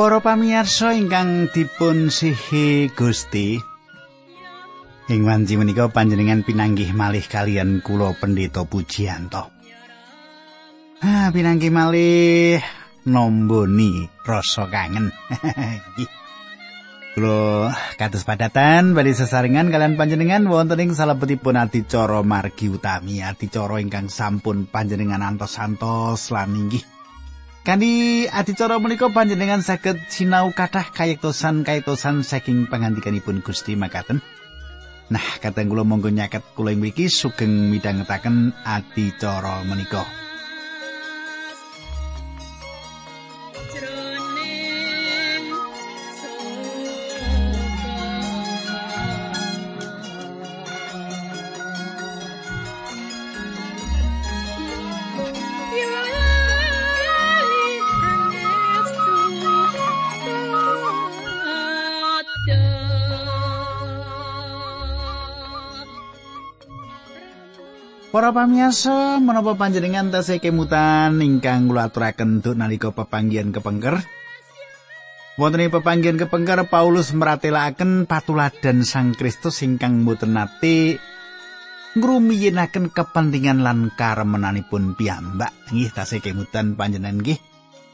Para pamirsa ingkang dipun sihi Gusti. Ing wanci menika panjenengan pinanggih malih kalian kula Pendeta Pujiyanto. Ah, pinanggih malih nomboni rasa kangen. Kula kados padatan badhe sesarengan kalian panjenengan wonten ing salebetipun adicara margi utami adicara ingkang sampun panjenengan antos-antos lan inggih Kandi adicara menika panjenengan saged sinau kathah kayektosan kayektosan saking pangandikanipun Gusti makaten. Nah, kateng kula monggo nyaket kula ing mriki sugeng midhangetaken adicara menika. Para pamiyasa, menapa panjenengan tasih kemutan ingkang kula aturaken nalika pepanggihan kepengker? Wonten ing pepanggihan kepengker Paulus meratelaken patuladan Sang Kristus ingkang mboten nate ngrumiyinaken kepentingan lan karemenanipun piyambak. Nggih tasih kemutan panjenengan nggih.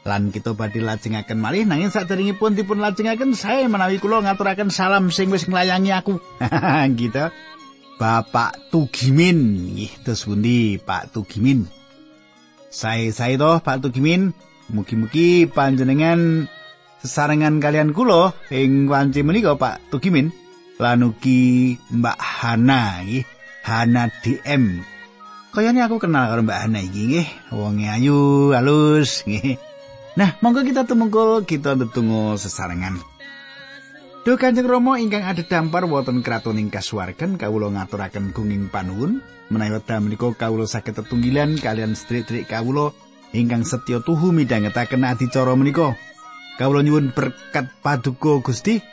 Lan kita badhe lajengaken malih nanging saderengipun dipun lajengaken saya menawi kula ngaturaken salam sing wis nglayangi aku. gitu. Bapak Tugimin. Nggih, terus pundi Pak Tugimin? Saya toh Pak Tugimin. Mugi-mugi panjenengan sesarengan kalian kula ing wanci menika Pak Tugimin. Lan ugi Mbak Hana nggih. Hana DM. Kayane aku kenal karo Mbak Hana iki nggih. Wonge ayu, halus nggih. Nah, monggo kita tumungkul kita tetunggu sesarengan. Duh Kanjeng Rama ingkang ada dampar wonten kraton ing kasuwargan kawula ngaturaken gunging panuwun. Menawi wekdal menika kawula saged tetunggilan kalian sedherek kawula ingkang setya tuhu midhangetaken adicara menika. Kawula nyuwun berkat paduka Gusti.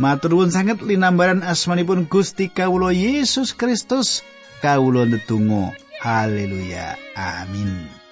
Matur nuwun sanget linambaran asmanipun Gusti kawula Yesus Kristus. Kawula ndedonga. Haleluya. Amin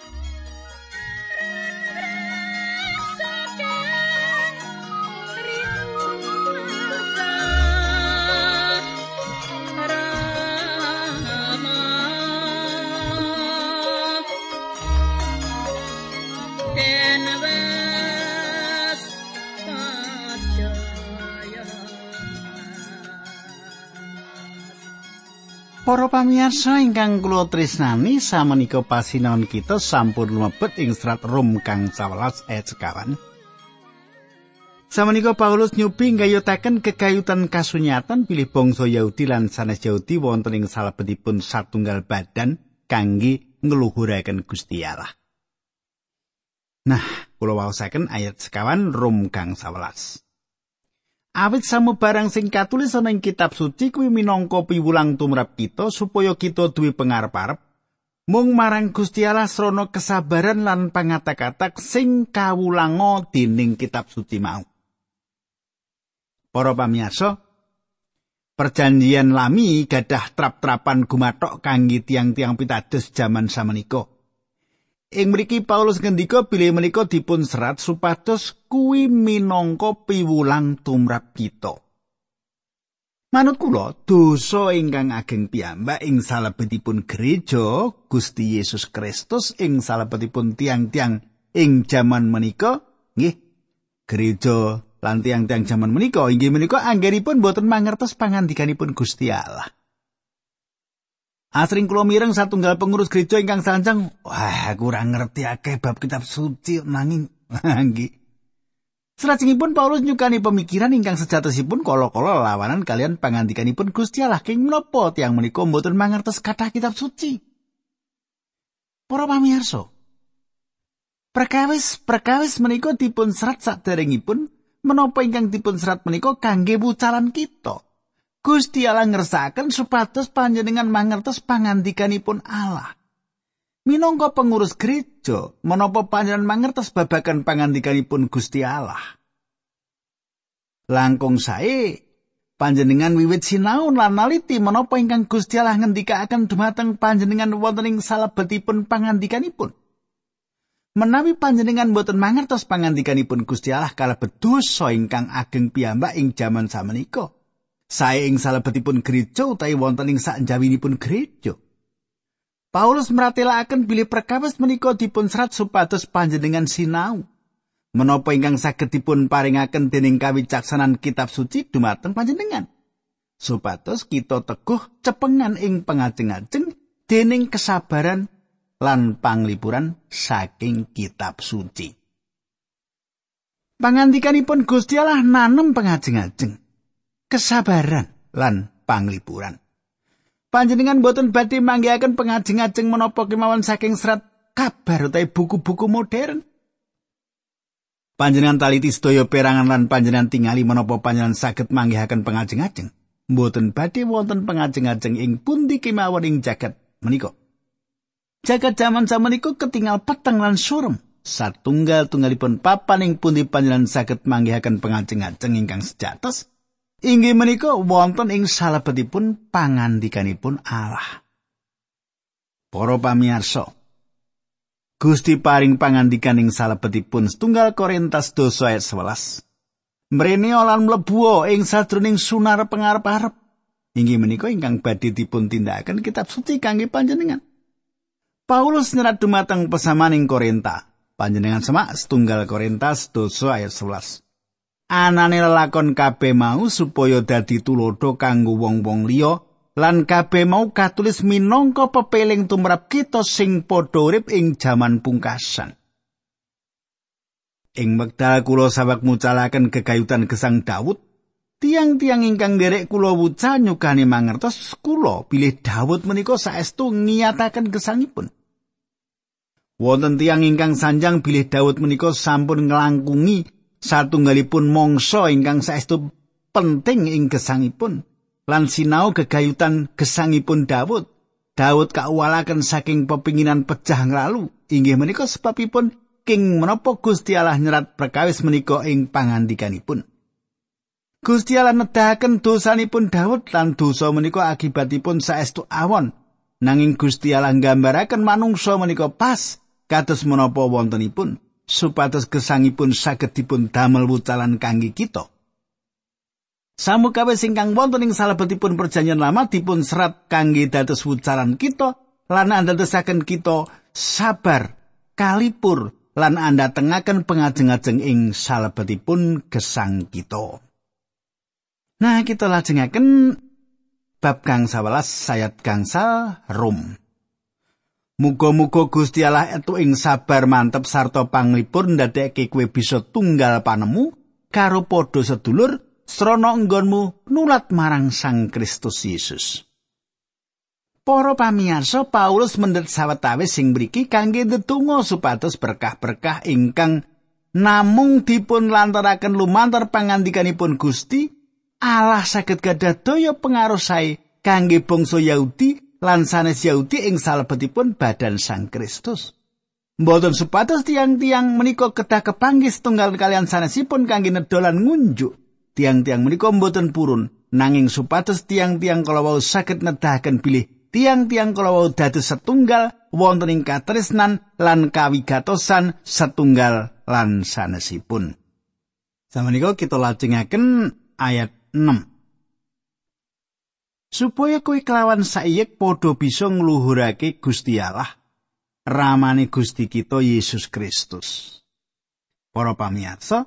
Para pamirsa ingkang kula tresnani samenika pasinaon kita sampun mlebet ing serat Rom kang 11 ayat sekawan. Samenika Paulus nyubi nggayutaken kekayutan kasunyatan pilih bangsa Yahudi lan sanes Yahudi wonten ing salebetipun satunggal badan kangge ngluhuraken Gusti Allah. Nah, kula waosaken ayat sekawan Rom kang 11. Awit samubarang sing katulis ana ing kitab suci kuwi minangka piwulang tumrap kita supaya kita duwe pangarep-arep mung marang Gusti Allah srana kesabaran lan pangatak-atak sing kawulanga dening kitab suci mau. Para pamirsa, perjanjian lami gadah trap-trapan gumathok kangge tiang-tiang pitados jaman samenika. Ing mriki Paulus ngendika bilih menika dipun serat supados kuwi minangka piwulang tumrap kita. Manut kula, dosa ingkang ageng piyambak ing salebetipun gereja Gusti Yesus Kristus ing salebetipun tiang-tiang ing jaman menika, nggih, gereja lan tiang-tiang jaman menika inggih menika anggenipun boten mangertos pangandikanipun Gusti Allah. Asring kula mireng satunggal pengurus gereja ingkang sancang, wah kurang ngerti akeh bab kitab suci nanging nggih. Salajengipun Paulus nyukani pemikiran ingkang sejatosipun kala-kala lawanan kalian pangandikanipun Gusti Allah king menapa tiyang menika mboten mangertos kathah kitab suci. Para pamirsa, Perkawis perkawis menika dipun serat saderengipun menapa ingkang dipun serat menika kangge wucalan kita. Gusti Allah ngersakaken supados panjenengan mangertos pangandikanipun Allah. Minangka pengurus gereja, menapa panjenengan mangertos babagan pangandikanipun Gusti Allah? Langkung sae panjenengan wiwit sinau lan naliti menapa ingkang Gusti Allah ngendikaaken dumateng panjenengan wonten ing salebetipun pangandikanipun. Menawi panjenengan boten mangertos pangandikanipun Gusti Allah kalebet dosa ingkang ageng piyambak ing jaman samenika. Sae ing salebetipun gereja utawi wonten ing sakjawinipun gereja. Paulus meratelaken bilih perkawis menika dipun serat supados panjenengan sinau. Menapa ingkang saged dipun paringaken dening kawicaksanan kitab suci dumateng panjenengan. Supados kita teguh cepengan ing pengajeng-ajeng dening kesabaran lan panglipuran saking kitab suci. Pangandikanipun Gusti Allah nanem pengajeng-ajeng kesabaran lan panglipuran. Panjenengan boten badhe manggihaken pengajeng-ajeng menapa kemawon saking serat kabar utawi buku-buku modern. Panjenengan taliti sedaya perangan lan panjenengan tingali menapa panjenengan saged manggihaken pengajeng-ajeng. Boten badhe wonten pengajeng-ajeng ing pundi kemawon ing jagat menika. Jagat jaman samenika ketinggal peteng lan surem. Satunggal tunggalipun papan ing pundi panjenengan saged manggihaken pengajeng-ajeng ingkang sejatos. Inggih menika wonten ing salebetipun pangandikanipun Allah. Para pamirsa, Gusti paring pangandikan ing salebetipun setunggal Korintus dosa ayat 11. Mrene lan mlebu ing sadroning sunar pengarep-arep. Inggih menika ingkang badhe dipun tindakaken kitab suci kangge panjenengan. Paulus nyerat dumateng pesamaning Korinta. Panjenengan semak setunggal Korintas dosa ayat 11. Anane lelakon kabeh mau supaya dadi tulodo kanggo wong-wong liya lan kabeh mau katulis minangka pepeling tumrap kita sing padha urip ing jaman pungkasan. Ing wekdal kula sawek mucalaken kegayutan gesang Daud, tiang-tiang ingkang derek kula wuca nyukani mangertos kula bilih Daud menika saestu ngiyataken gesangipun. Wonten tiang ingkang sanjang bilih Daud menika sampun ngelangkungi satunggalipun mangsa ingkang saestu penting ing gesangipun lan sinau gegayutan gesangipun Daud. Daud kauwalaken saking pepinginan pecah nglalu inggih menika sebabipun king menapa Gusti Allah nyerat perkawis menika ing pangandikanipun. Gusti Allah nedahaken dosanipun Daud lan dosa menika akibatipun saestu awon. Nanging Gusti Allah nggambaraken manungsa menika pas kados menapa wontenipun supados gesangipun saged dipun damel wucalan kangge kita. Samukawe singkang wonten ing salebetipun perjanjian lama dipun serat kangge dados wucalan kita lan andadosaken kita sabar, kalipur lan anda tengaken pengajeng-ajeng ing salebetipun gesang kita. Nah, kita lajengaken bab kang 11 sayat gangsal Rom. Muga-muga Gusti Allah ing sabar mantep sarta panglipur ndadekake kowe bisa tunggal panemu karo padha sedulur srana enggonmu nulat marang Sang Kristus Yesus. Para pamirsa Paulus mendhet sawetawis sing mriki kangge ndedonga supados berkah-berkah ingkang namung dipun lantaraken lumantar pangandikanipun Gusti Allah saged gadah daya pengaruh sae kangge bangsa Yahudi lan sanes Yahudi ing salebetipun badan Sang Kristus. Mboten supados tiang-tiang menika kedah kepanggih setunggal kalian sanesipun kangge nedolan ngunjuk. Tiang-tiang menika mboten purun, nanging supados tiang-tiang kalawau saged nedahaken bilih tiang-tiang kalawau dados setunggal wonten ing katresnan lan kawigatosan setunggal lan sanesipun. Samenika kita lajengaken ayat 6. Supaya kowe kelawan saiyek padha bisa ngluhurake Gusti Allah ramane Gusti kita Yesus Kristus. Para pamirsa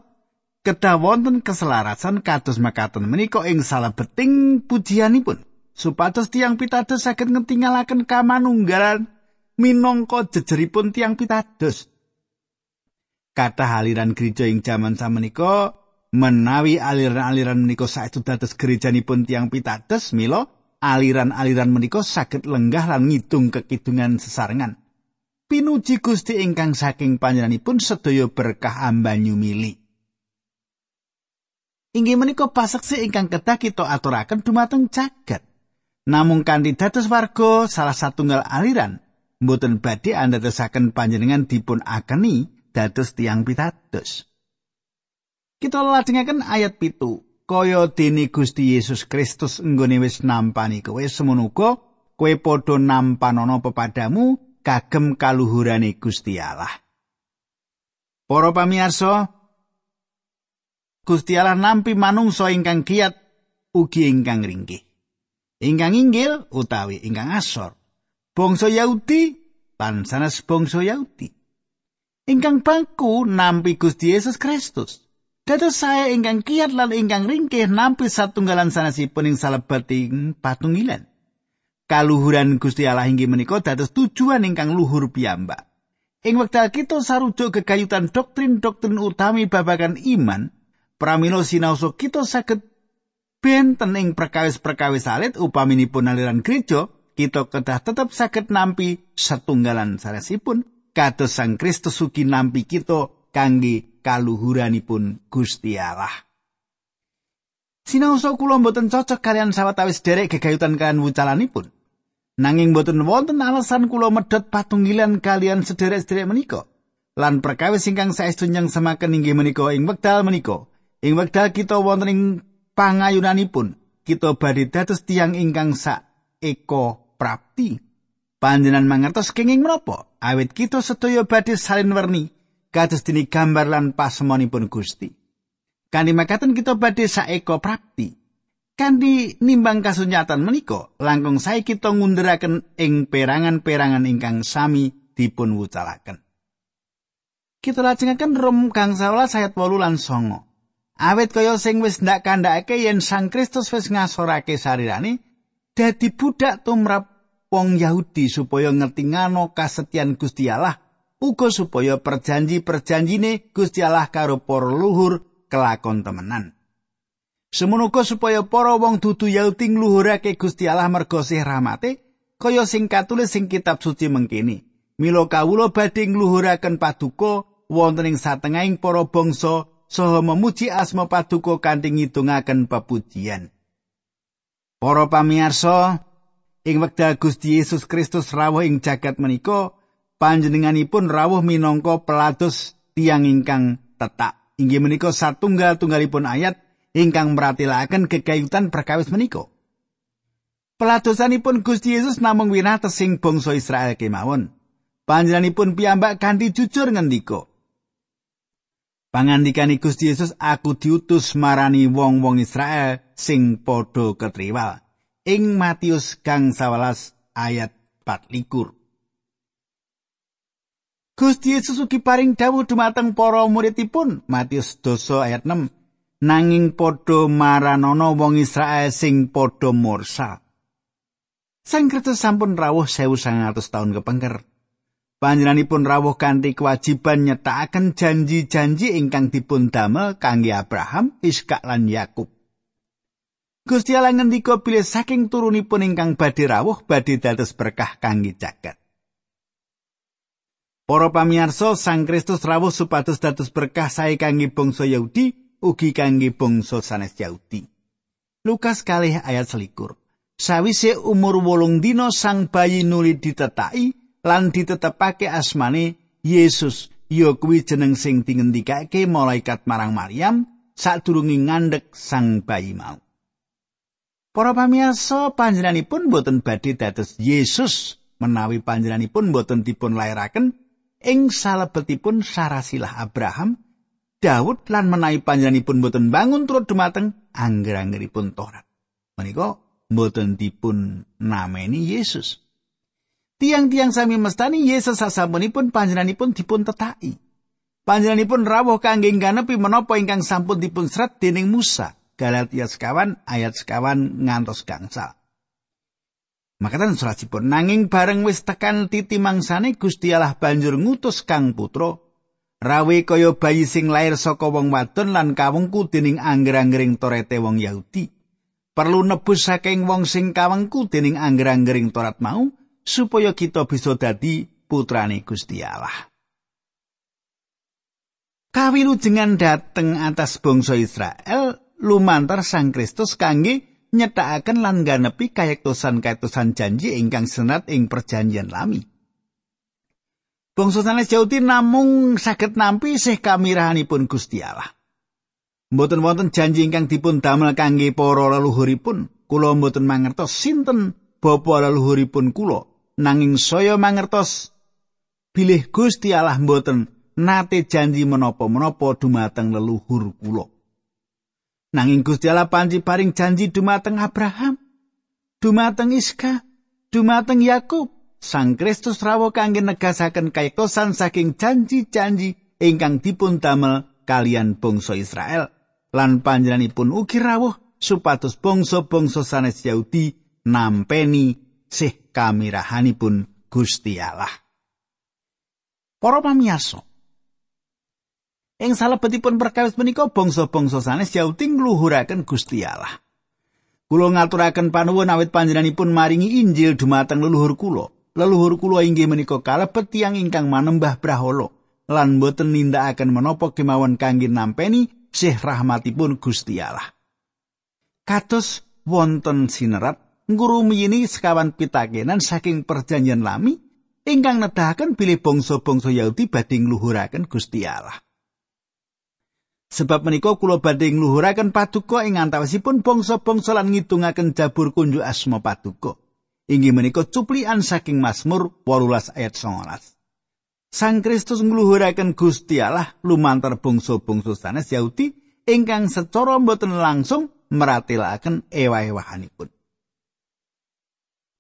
kedah wonten keselarasan kados makaten menika ing salebeting pujianipun. Supados tiang pitados saged ngetingalaken kamanunggalan minangka jejeripun tiang pitados. Kata aliran gereja ing jaman samenika menawi aliran-aliran menika saestu dados gerejanipun tiang pitados mila aliran-aliran menika saged lenggah lan ngidung kekidungan sesarengan. Pinuji Gusti ingkang saking panjenenganipun sedaya berkah ambanyu mili. Inggih menika paseksi ingkang kedah kita aturaken dumateng jagat. Namung kanthi dados warga salah satunggal aliran, mboten badhe andadosaken panjenengan dipun akeni dados tiang pitados. Kita lajengaken ayat pitu. Kaya dene Gusti Yesus Kristus nggone wis nampani kowe semono uga kowe padha nampanana pepadamu kagem kaluhurane Gusti Allah. Para pamirsa, Gusti Allah nampi manungsa ingkang kiat ugi ingkang ringkih. Ingkang inggil utawi ingkang asor. Bangsa Yahudi lan sanes bangsa Yahudi. Ingkang bangku nampi Gusti Yesus Kristus. Dados saya ingkang kiat lan ingkang ringkih nampi satunggalan sanesipun ing salebeting patungilan. Kaluhuran Gusti Allah inggih menika dados tujuan ingkang luhur piyambak. Ing wekdal kita sarujuk kegayutan doktrin-doktrin utami babagan iman, pramila sinaosa kita saged benten ing perkawis-perkawis salit upaminipun aliran gereja, kita kedah tetep saged nampi satunggalan sanesipun kados Sang Kristus ugi nampi kita kangge kaluhuranipun Gusti Allah. Sinaosa kula mboten cocok kalian sawetawis derek gegayutan kalian wucalanipun. Nanging boten wonten alasan kula medhot patunggilan kalian sederek-sederek menika. Lan perkawis ingkang saestu nyang semaken inggih menika ing wekdal menika. Ing wekdal kita wonten ing pangayunanipun, kita badhe dados tiang ingkang sak eko prapti. Panjenan mangertos kenging menapa? Awit kita sedaya badhe salin werni kados dini gambar lan pasemonipun Gusti. Kanthi makaten kita badhe sak eko prapti. Kanthi nimbang kasunyatan menika, langkung sae kita ngunduraken ing perangan-perangan ingkang sami dipun wucalaken. Kita lajengaken Rom kang 11 ayat 8 lan 9. Awit kaya sing wis ndak kandhake yen Sang Kristus wis ngasorake sarirane dadi budak tumrap wong Yahudi supaya ngerti ngano kasetyan Gusti Allah uga supaya perjanji-perjanjine Gusti Allah karo para luhur kelakon temenan. Semono supaya para wong dudu Yahudi ngluhurake Gusti Allah merga sih rahmate kaya sing katulis sing kitab suci mengkini. Mila kawula badhe ngluhuraken paduka wonten ing satengahing para bangsa saha memuji asma paduka kanthi ngidungaken pepujian. Para pamirsa, ing wekdal Gusti Yesus Kristus rawuh ing jagat menika, panjenenganipun rawuh minangka pelados tiang ingkang tetak. Inggih menika satunggal-tunggalipun ayat ingkang meratilaken kegayutan perkawis menika. Peladosanipun Gusti Yesus namung winates sing bangsa Israel kemawon. Panjenenganipun piyambak kanthi jujur ngendika. Pangandikane Gusti Yesus aku diutus marani wong-wong Israel sing padha ketriwal. Ing Matius kang 11 ayat 24. Gusti Yesus ugi paring dawuh dumateng para muridipun Matius 12 ayat 6 nanging padha maranana wong Israel sing padha mursa. Sang Kristus sampun rawuh 1900 taun kepengker. Panjenenganipun rawuh kanthi kewajiban nyetakaken janji-janji ingkang dipun damel kangge Abraham, Iskak lan Yakub. Gusti Allah ngendika bilih saking turunipun ingkang badhe rawuh badhe dados berkah kangge jagat. Para pamirsa, Sang Kristus rawuh supados dados berkah sae kangge bangsa Yahudi ugi kangge bangsa sanes Yahudi. Lukas kalih ayat selikur. Sawise umur wolung dino sang bayi nuli ditetaki lan ditetepake asmane Yesus. Ya kuwi jeneng sing dingendikake malaikat marang Maryam sadurunge ngandhek sang bayi mau. Para pamirsa panjenenganipun boten badhe dados Yesus menawi panjenenganipun boten dipun lairaken ing salebetipun sarasilah Abraham Daud lan menawi panjenenganipun boten bangun turut dumateng angger-anggeripun Taurat. Menika boten dipun nameni Yesus. Tiang-tiang sami mestani Yesus sasampunipun panjenenganipun dipun tetaki. Panjenenganipun rawuh kangge nganepi menapa ingkang sampun dipun serat dening Musa. Galatia sekawan ayat sekawan ngantos gangsal. Makatan suratipun nanging bareng wis tekan titi mangsane Gusti Allah banjur ngutus Kang Putra rawe kaya bayi sing lair saka wong wadon lan kawengku dening angger-anggering torete wong Yahudi. Perlu nebus saking wong sing kawengku dening angger-anggering torat mau supaya kita bisa dadi putrane Gusti Allah. Kawilujengan dateng atas bangsa Israel lumantar Sang Kristus kangge nyethakaken lan ganepi kayektosan-kayektosan janji ingkang senat ing perjanjian lami. Bangsa sanes Yahudi namung saged nampi sih kamirahanipun Gusti Allah. Mboten wonten janji ingkang dipun damel kangge para leluhuripun. Kula mboten mangertos sinten bapa leluhuripun kula, nanging saya mangertos bilih Gusti Allah mboten nate janji menapa-menapa dumateng leluhur kula. Nanging Gusti Allah panci paring janji dumateng Abraham, dumateng Iska, dumateng Yakub. Sang Kristus rawuh kangge negasaken kaitosan saking janji-janji ingkang dipun damel kalian bangsa Israel lan panjenenganipun ugi rawuh supados bangsa-bangsa sanes Yahudi nampeni sih kamirahanipun Gusti Allah. Para pamirsa, ing salebetipun perkawis menika bangsa-bangsa sanes Yahudi ngluhuraken Gusti Allah. Kula ngaturaken panuwun awit panjenenganipun maringi Injil dumateng leluhur kula. leluhur kula inggih menika kalebet tiyang ingkang manembah brahala lan boten nindakaken menapa kemawon kangge nampeni sih rahmatipun Gusti Allah. Kados wonten sinerat ngurumiyini sekawan pitakenan saking perjanjian lami ingkang nedahaken bilih bangsa-bangsa Yahudi badhe ngluhuraken Gusti Allah. Sebab menika kula badhe ngluhuraken paduka ing antawisipun bangsa-bangsa lan ngitungaken jabur kunjuk asma paduka. inggih menika cuplian saking Mazmur 18 ayat 19. Sang Kristus ngluhuraken Gusti Allah lumantar bangsa-bangsa sanes Yahudi ingkang secara boten langsung meratelaken ewah-ewahanipun.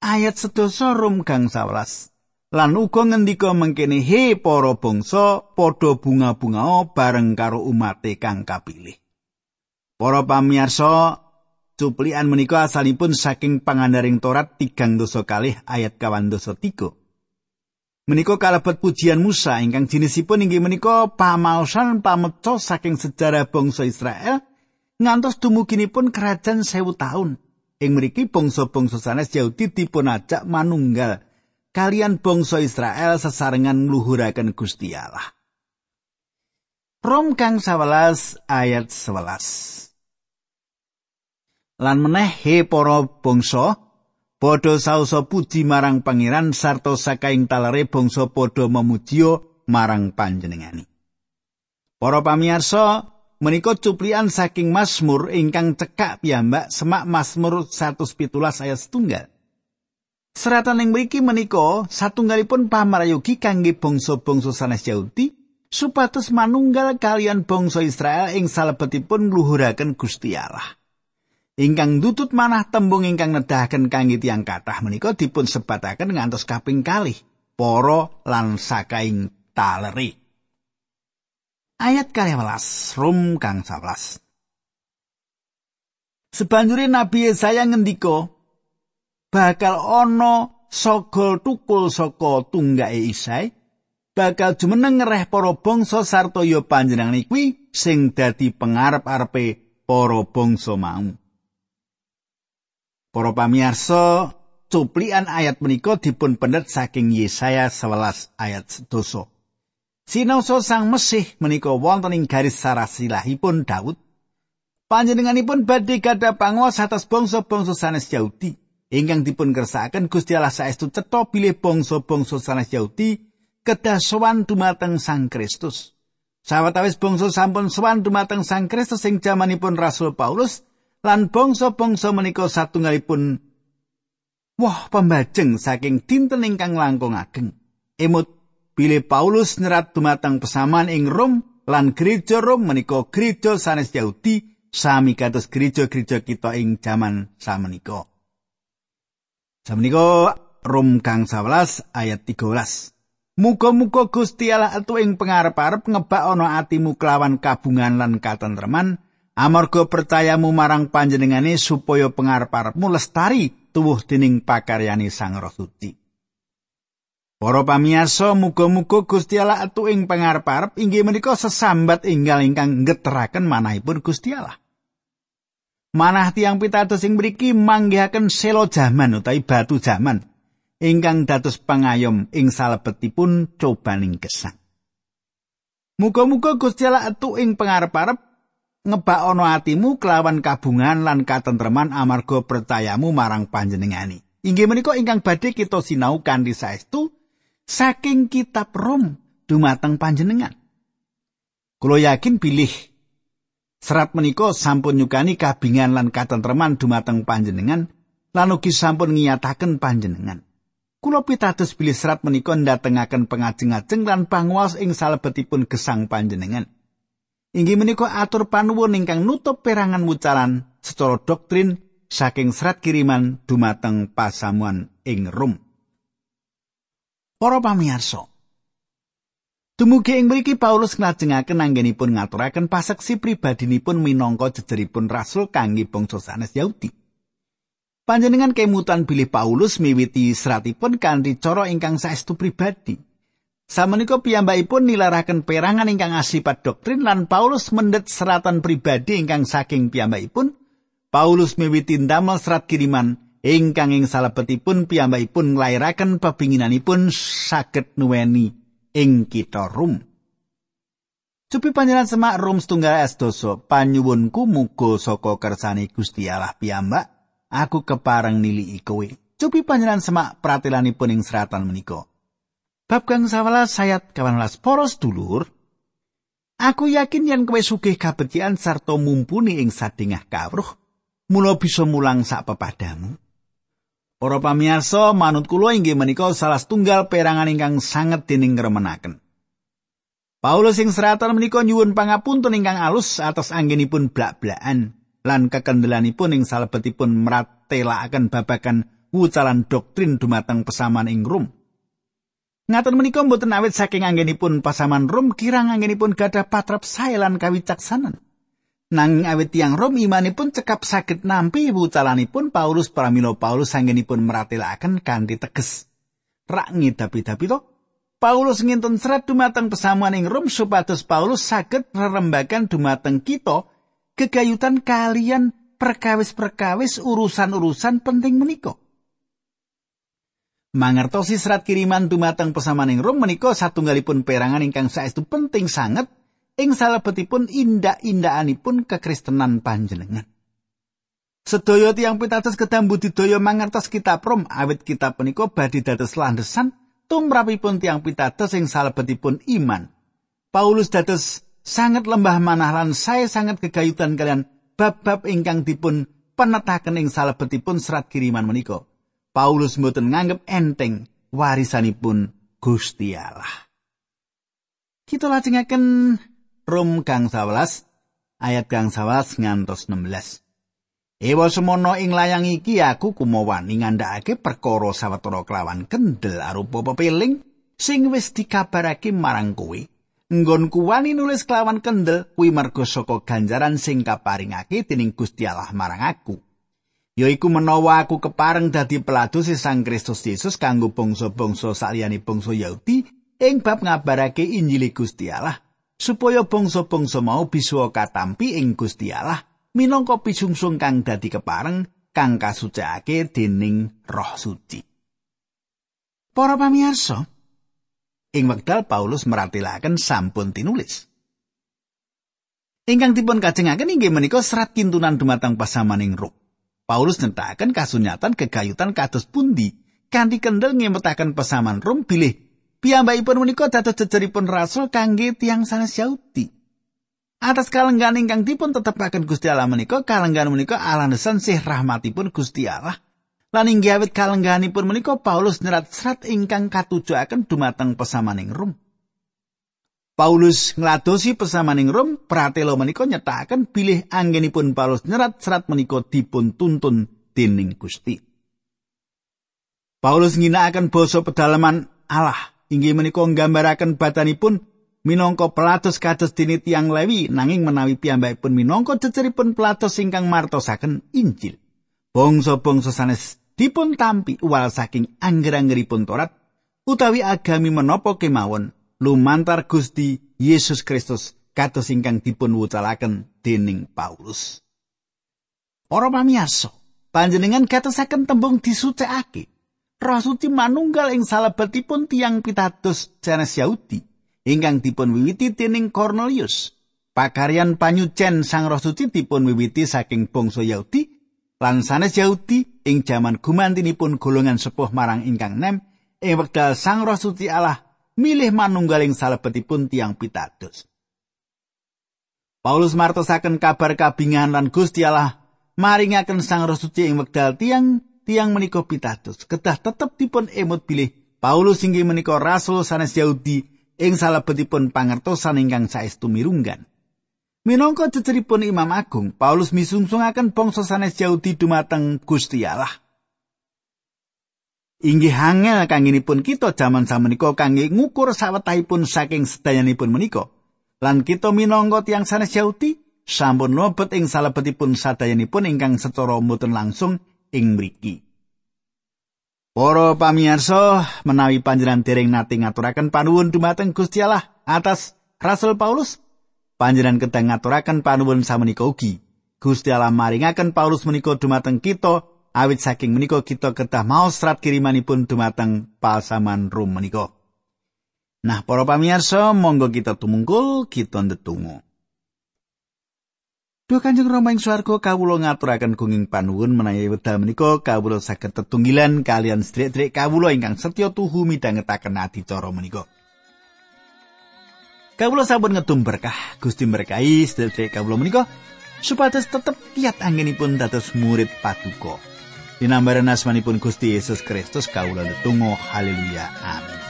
Ayat sedoso rum gang sawelas. Lan uga ngendika mengkene he para bangsa padha bunga-bunga bareng karo umate kang kapilih. Para pamirsa, Cuplian menika asalipun saking pangandaring Torat tigang dosa kalih ayat kawan dosa tiga. Menika kalebet pujian Musa ingkang jinisipun inggih menika pamaosan pameco saking sejarah bangsa Israel ngantos dumuginipun kerajaan sewu tahun. Ing mriki bangsa-bangsa sanes Yahudi dipun ajak manunggal kalian bangsa Israel sesarengan ngluhuraken Gusti Allah. Rom kang 11 ayat 11. lan meneh he para bangsa padha sausa puji marang pangeran sarta sakaing talare bangsa padha memujio marang panjenengani. Para pamirsa, menika cuplian saking Mazmur ingkang cekak piyambak semak Mazmur 117 ayat setunggal. Seratan yang mriki menika satunggalipun pamarayogi kangge bangsa-bangsa sanes Yahudi supados manunggal kalian bangsa Israel ing salebetipun ngluhuraken Gusti Allah. ingkang dutut manah tembung ingkang nedahaken kangge tiyang kathah menika dipun sebataken ngantos kaping kalih para lan sakaing taleri. Ayat 12 Rum kang 11 Sebanjure Nabi Yesaya ngendika bakal ana sogol tukul saka tunggake Isai bakal jumeneng ngereh para bangsa sarta ya panjenengan kuwi sing dadi pengarep-arepe para bangsa mau. Para pamirsa, cuplian ayat menika dipun pendet saking Yesaya 11 ayat 1. Sinoso sang Mesih menika wonten ing garis sarasilahipun Daud. Panjenenganipun badhe gadah panguwas atas bangsa-bangsa sanes Yahudi ingkang dipun kersakaken Gusti Allah saestu cetha bilih bangsa-bangsa sanes Yahudi kedah sowan dumateng Sang Kristus. Sawetawis bangsa sampun sowan dumateng Sang Kristus ing jamanipun Rasul Paulus, lan bangsa-bangsa menika satunggalipun wah pembajeng saking dinten ingkang langkung ageng. Emut bilih Paulus nyerat dumateng pesaman ing Rom lan gereja Rom menika gereja sanes Yahudi sami kados gereja-gereja kita ing jaman samenika. Samenika Rom kang 11 ayat 13. Muga-muga Gusti Allah atu ing pangarep-arep ngebak ana atimu kelawan kabungan lan katentreman amarga percayamu marang panjenengane supaya pangarep-arepmu lestari tuwuh dening pakaryane Sang Roh Suci. Para pamiyasa muga-muga Gusti Allah atu ing pangarep-arep inggih menika sesambat inggal ingkang ngeteraken manahipun Gusti Allah. Manah tiang pitados sing mriki manggihaken selo jaman utawi batu jaman ingkang dados pangayom ing salebetipun cobaning gesang. Muga-muga Gusti Allah atu ing pangarep-arep ngebak ana atimu kelawan kabungan lan katentreman amarga percayamu marang panjenengani. Inggih menika ingkang badhe kita sinau kanthi saestu saking kitab Rom dumateng panjenengan. Kulo yakin bilih serat menika sampun nyukani kabingan lan katentreman dumateng panjenengan lan ugi sampun ngiyataken panjenengan. kula pitados bilih serat menika ndatengaken pengajeng-ajeng lan panguwas ing salebetipun gesang panjenengan. Inggih menika atur panuwun ingkang nutup perangan wucalan secara doktrin saking serat kiriman dumateng pasamuan ing Rom. Para pamirsa, Dumugi ing mriki Paulus nglajengaken anggenipun ngaturaken paseksi pribadinipun minangka jejeripun rasul kangge bangsa sanes Yahudi. Panjenengan kemutan bilih Paulus miwiti seratipun kanthi cara ingkang saestu pribadi. Samenika piyambakipun nilaraken perangan ingkang asipat doktrin lan Paulus mendet seratan pribadi ingkang saking piyambakipun. Paulus miwiti ndamel serat kiriman ingkang ing salebetipun piyambakipun nglairaken pepinginanipun saged nuweni ing kita Rum. Cupi panjenengan semak Rum setunggal es doso, panyuwunku muga saka kersane Gusti Allah piyambak, aku kepareng nili kowe. Cupi panjenengan semak pratelanipun ing seratan menika. Bab kang sawelas sayat kawanelas poros dulur, Aku yakin yen kowe sugih kabecikan sarta mumpuni ing sadingah kawruh, mula bisa mulang sak pepadamu. Para pamirsa, manut kula inggih menika salah setunggal perangan ingkang sanget dening ngremenaken. Paulus sing seratan menika nyuwun pangapunten ingkang alus atas anggenipun blak-blakan lan kekendelanipun ing salebetipun mratelakaken babagan wucalan doktrin dumateng pesaman ing Rom. Ngaten menika mboten awit saking anggenipun pasaman Rom kirang anggenipun gadah patrap sae lan kawicaksanan. Nanging awit tiang Rom imanipun cekap saged nampi wucalanipun Paulus pramila Paulus sanggenipun meratelaken kanthi teges. Rak ngidapi-dapi to? Paulus ngintun serat dumateng pesamuan ing Rom supados Paulus saged rerembagan dumateng kita kegayutan kalian perkawis-perkawis urusan-urusan penting menika. Mangertosi serat kiriman dumateng pesamuan ing Rom menika satunggalipun perangan ingkang saestu penting sanget ing salebetipun indak-indakanipun kekristenan panjenengan. Sedaya tiyang pitados kedam budidaya mangertos kitab Rom awit kitab punika badhe dados landesan tumrapipun tiyang pitados ing salebetipun iman. Paulus dados sangat lembah manah lan saya sangat kegayutan kalian bab-bab ingkang dipun penetaken ing salebetipun serat kiriman menika. Paulus mboten nganggep enteng warisanipun Gusti Allah. Kita lajengaken Rum kang 11 ayat kang 11 ngantos 16. Ewa semono ing layang iki aku kumawani ngandhakake perkara sawetara kelawan kendel arupa pepiling sing wis dikabarake marang kowe. Nggonku wani nulis kelawan kendel kuwi merga saka ganjaran sing kaparingake dening Gusti Allah marang aku. Yaiku menawa aku kepareng dadi peladus Sang Kristus Yesus kanggo bangsa-bangsa saliyane bangsa Yahudi ing bab ngabarake Injil Gusti Allah. Supaya bangsa-bangsa mau bisa katampi ing Gusti Allah minangka pisungsung kang dadi kepareng kang kasucikake dening Roh Suci. Para pamirsa, ing wekdal Paulus meratelaken sampun tinulis. Ingkang dipun kajengaken inggih menika serat kintunan dumateng pasamaning roh. Paulus nyatakan kasunyatan kegayutan kados pundi kanthi kendel ngemetaken pesaman Rom bilih Piyambakipun menika dados jejeripun rasul kangge tiang sanes Yahudi. Atas kalenggan ingkang dipun tetepaken Gusti Allah menika kalenggan menika alandesan sih rahmatipun Gusti Allah. Lan inggih awit kalengganipun menika Paulus nyerat serat ingkang katujuaken dumateng pesamaning Rom. Paulus ngladosi pesamaning Rom, pratelo menika nyetaken bilih anggenipun Paulus nyerat serat menika dipun tuntun dening Gusti. Paulus ngginakaken basa pedalaman Allah inggih menika nggambaraken batanipun minangka pelatos kados dene tiang Lewi nanging menawi piyambakipun minangka ceceripun pelatos ingkang martosaken Injil. Bangsa-bangsa sanes dipun tampi uwal saking angger-anggeripun Torat utawi agami menapa kemawon lumantar Gusti Yesus Kristus kados ingkang dipun wucalaken dening Paulus. Ora pamiyasa, panjenengan katosaken tembung disucikake. Roh Suci manunggal ing salebetipun tiang pitados Janes Yahudi ingkang dipun wiwiti dening Cornelius. Pakaryan panyucen Sang Roh Suci dipun wiwiti saking bangsa Yahudi lan sanes Yahudi ing jaman gumantinipun golongan sepuh marang ingkang nem ing wekdal Sang Roh Suci Allah milih manunggaling salebetipun tiang pitados. Paulus martosaken kabar kabingan lan Gusti Allah maringaken Sang Roh Suci ing wekdal tiang tiang menika pitados kedah tetep dipun emut bilih Paulus inggih menika rasul sanes Yahudi ing salebetipun pangertosan ingkang saestu mirunggan. Minangka ceceripun Imam Agung, Paulus misungsungaken bangsa sanes Yahudi dumateng Gusti Allah. Inggih angel kanginipun kita jaman samenika kangge ngukur sawetahipun saking sedayanipun menika. Lan kita minangka tiang sanes Yahudi sampun lobet ing salebetipun sadayanipun ingkang secara mboten langsung ing mriki. Para pamirsa, menawi panjenengan dereng nate ngaturaken panuwun dumateng Gusti Allah atas Rasul Paulus, panjenengan kedah ngaturaken panuwun samenika ugi. Gusti Allah maringaken Paulus menika dumateng kita awit saking menika kita kedah maos serat kirimanipun dumateng pasaman rum menika. Nah, para pamirsa, monggo kita tumungkul, kita ndedonga. Duh Kanjeng Rama ing swarga kawula ngaturaken gunging panuwun menawi wekdal menika kawula saged tetunggilan kalian sedherek-sedherek kawula ingkang setya tuhu midhangetaken adicara menika. Kawula sampun ngedum berkah Gusti berkahi sedherek kawula menika supados tetep kiat anggenipun dados murid paduka. Dinambaran asmanipun Gusti Yesus Kristus kawula netunggal haleluya amin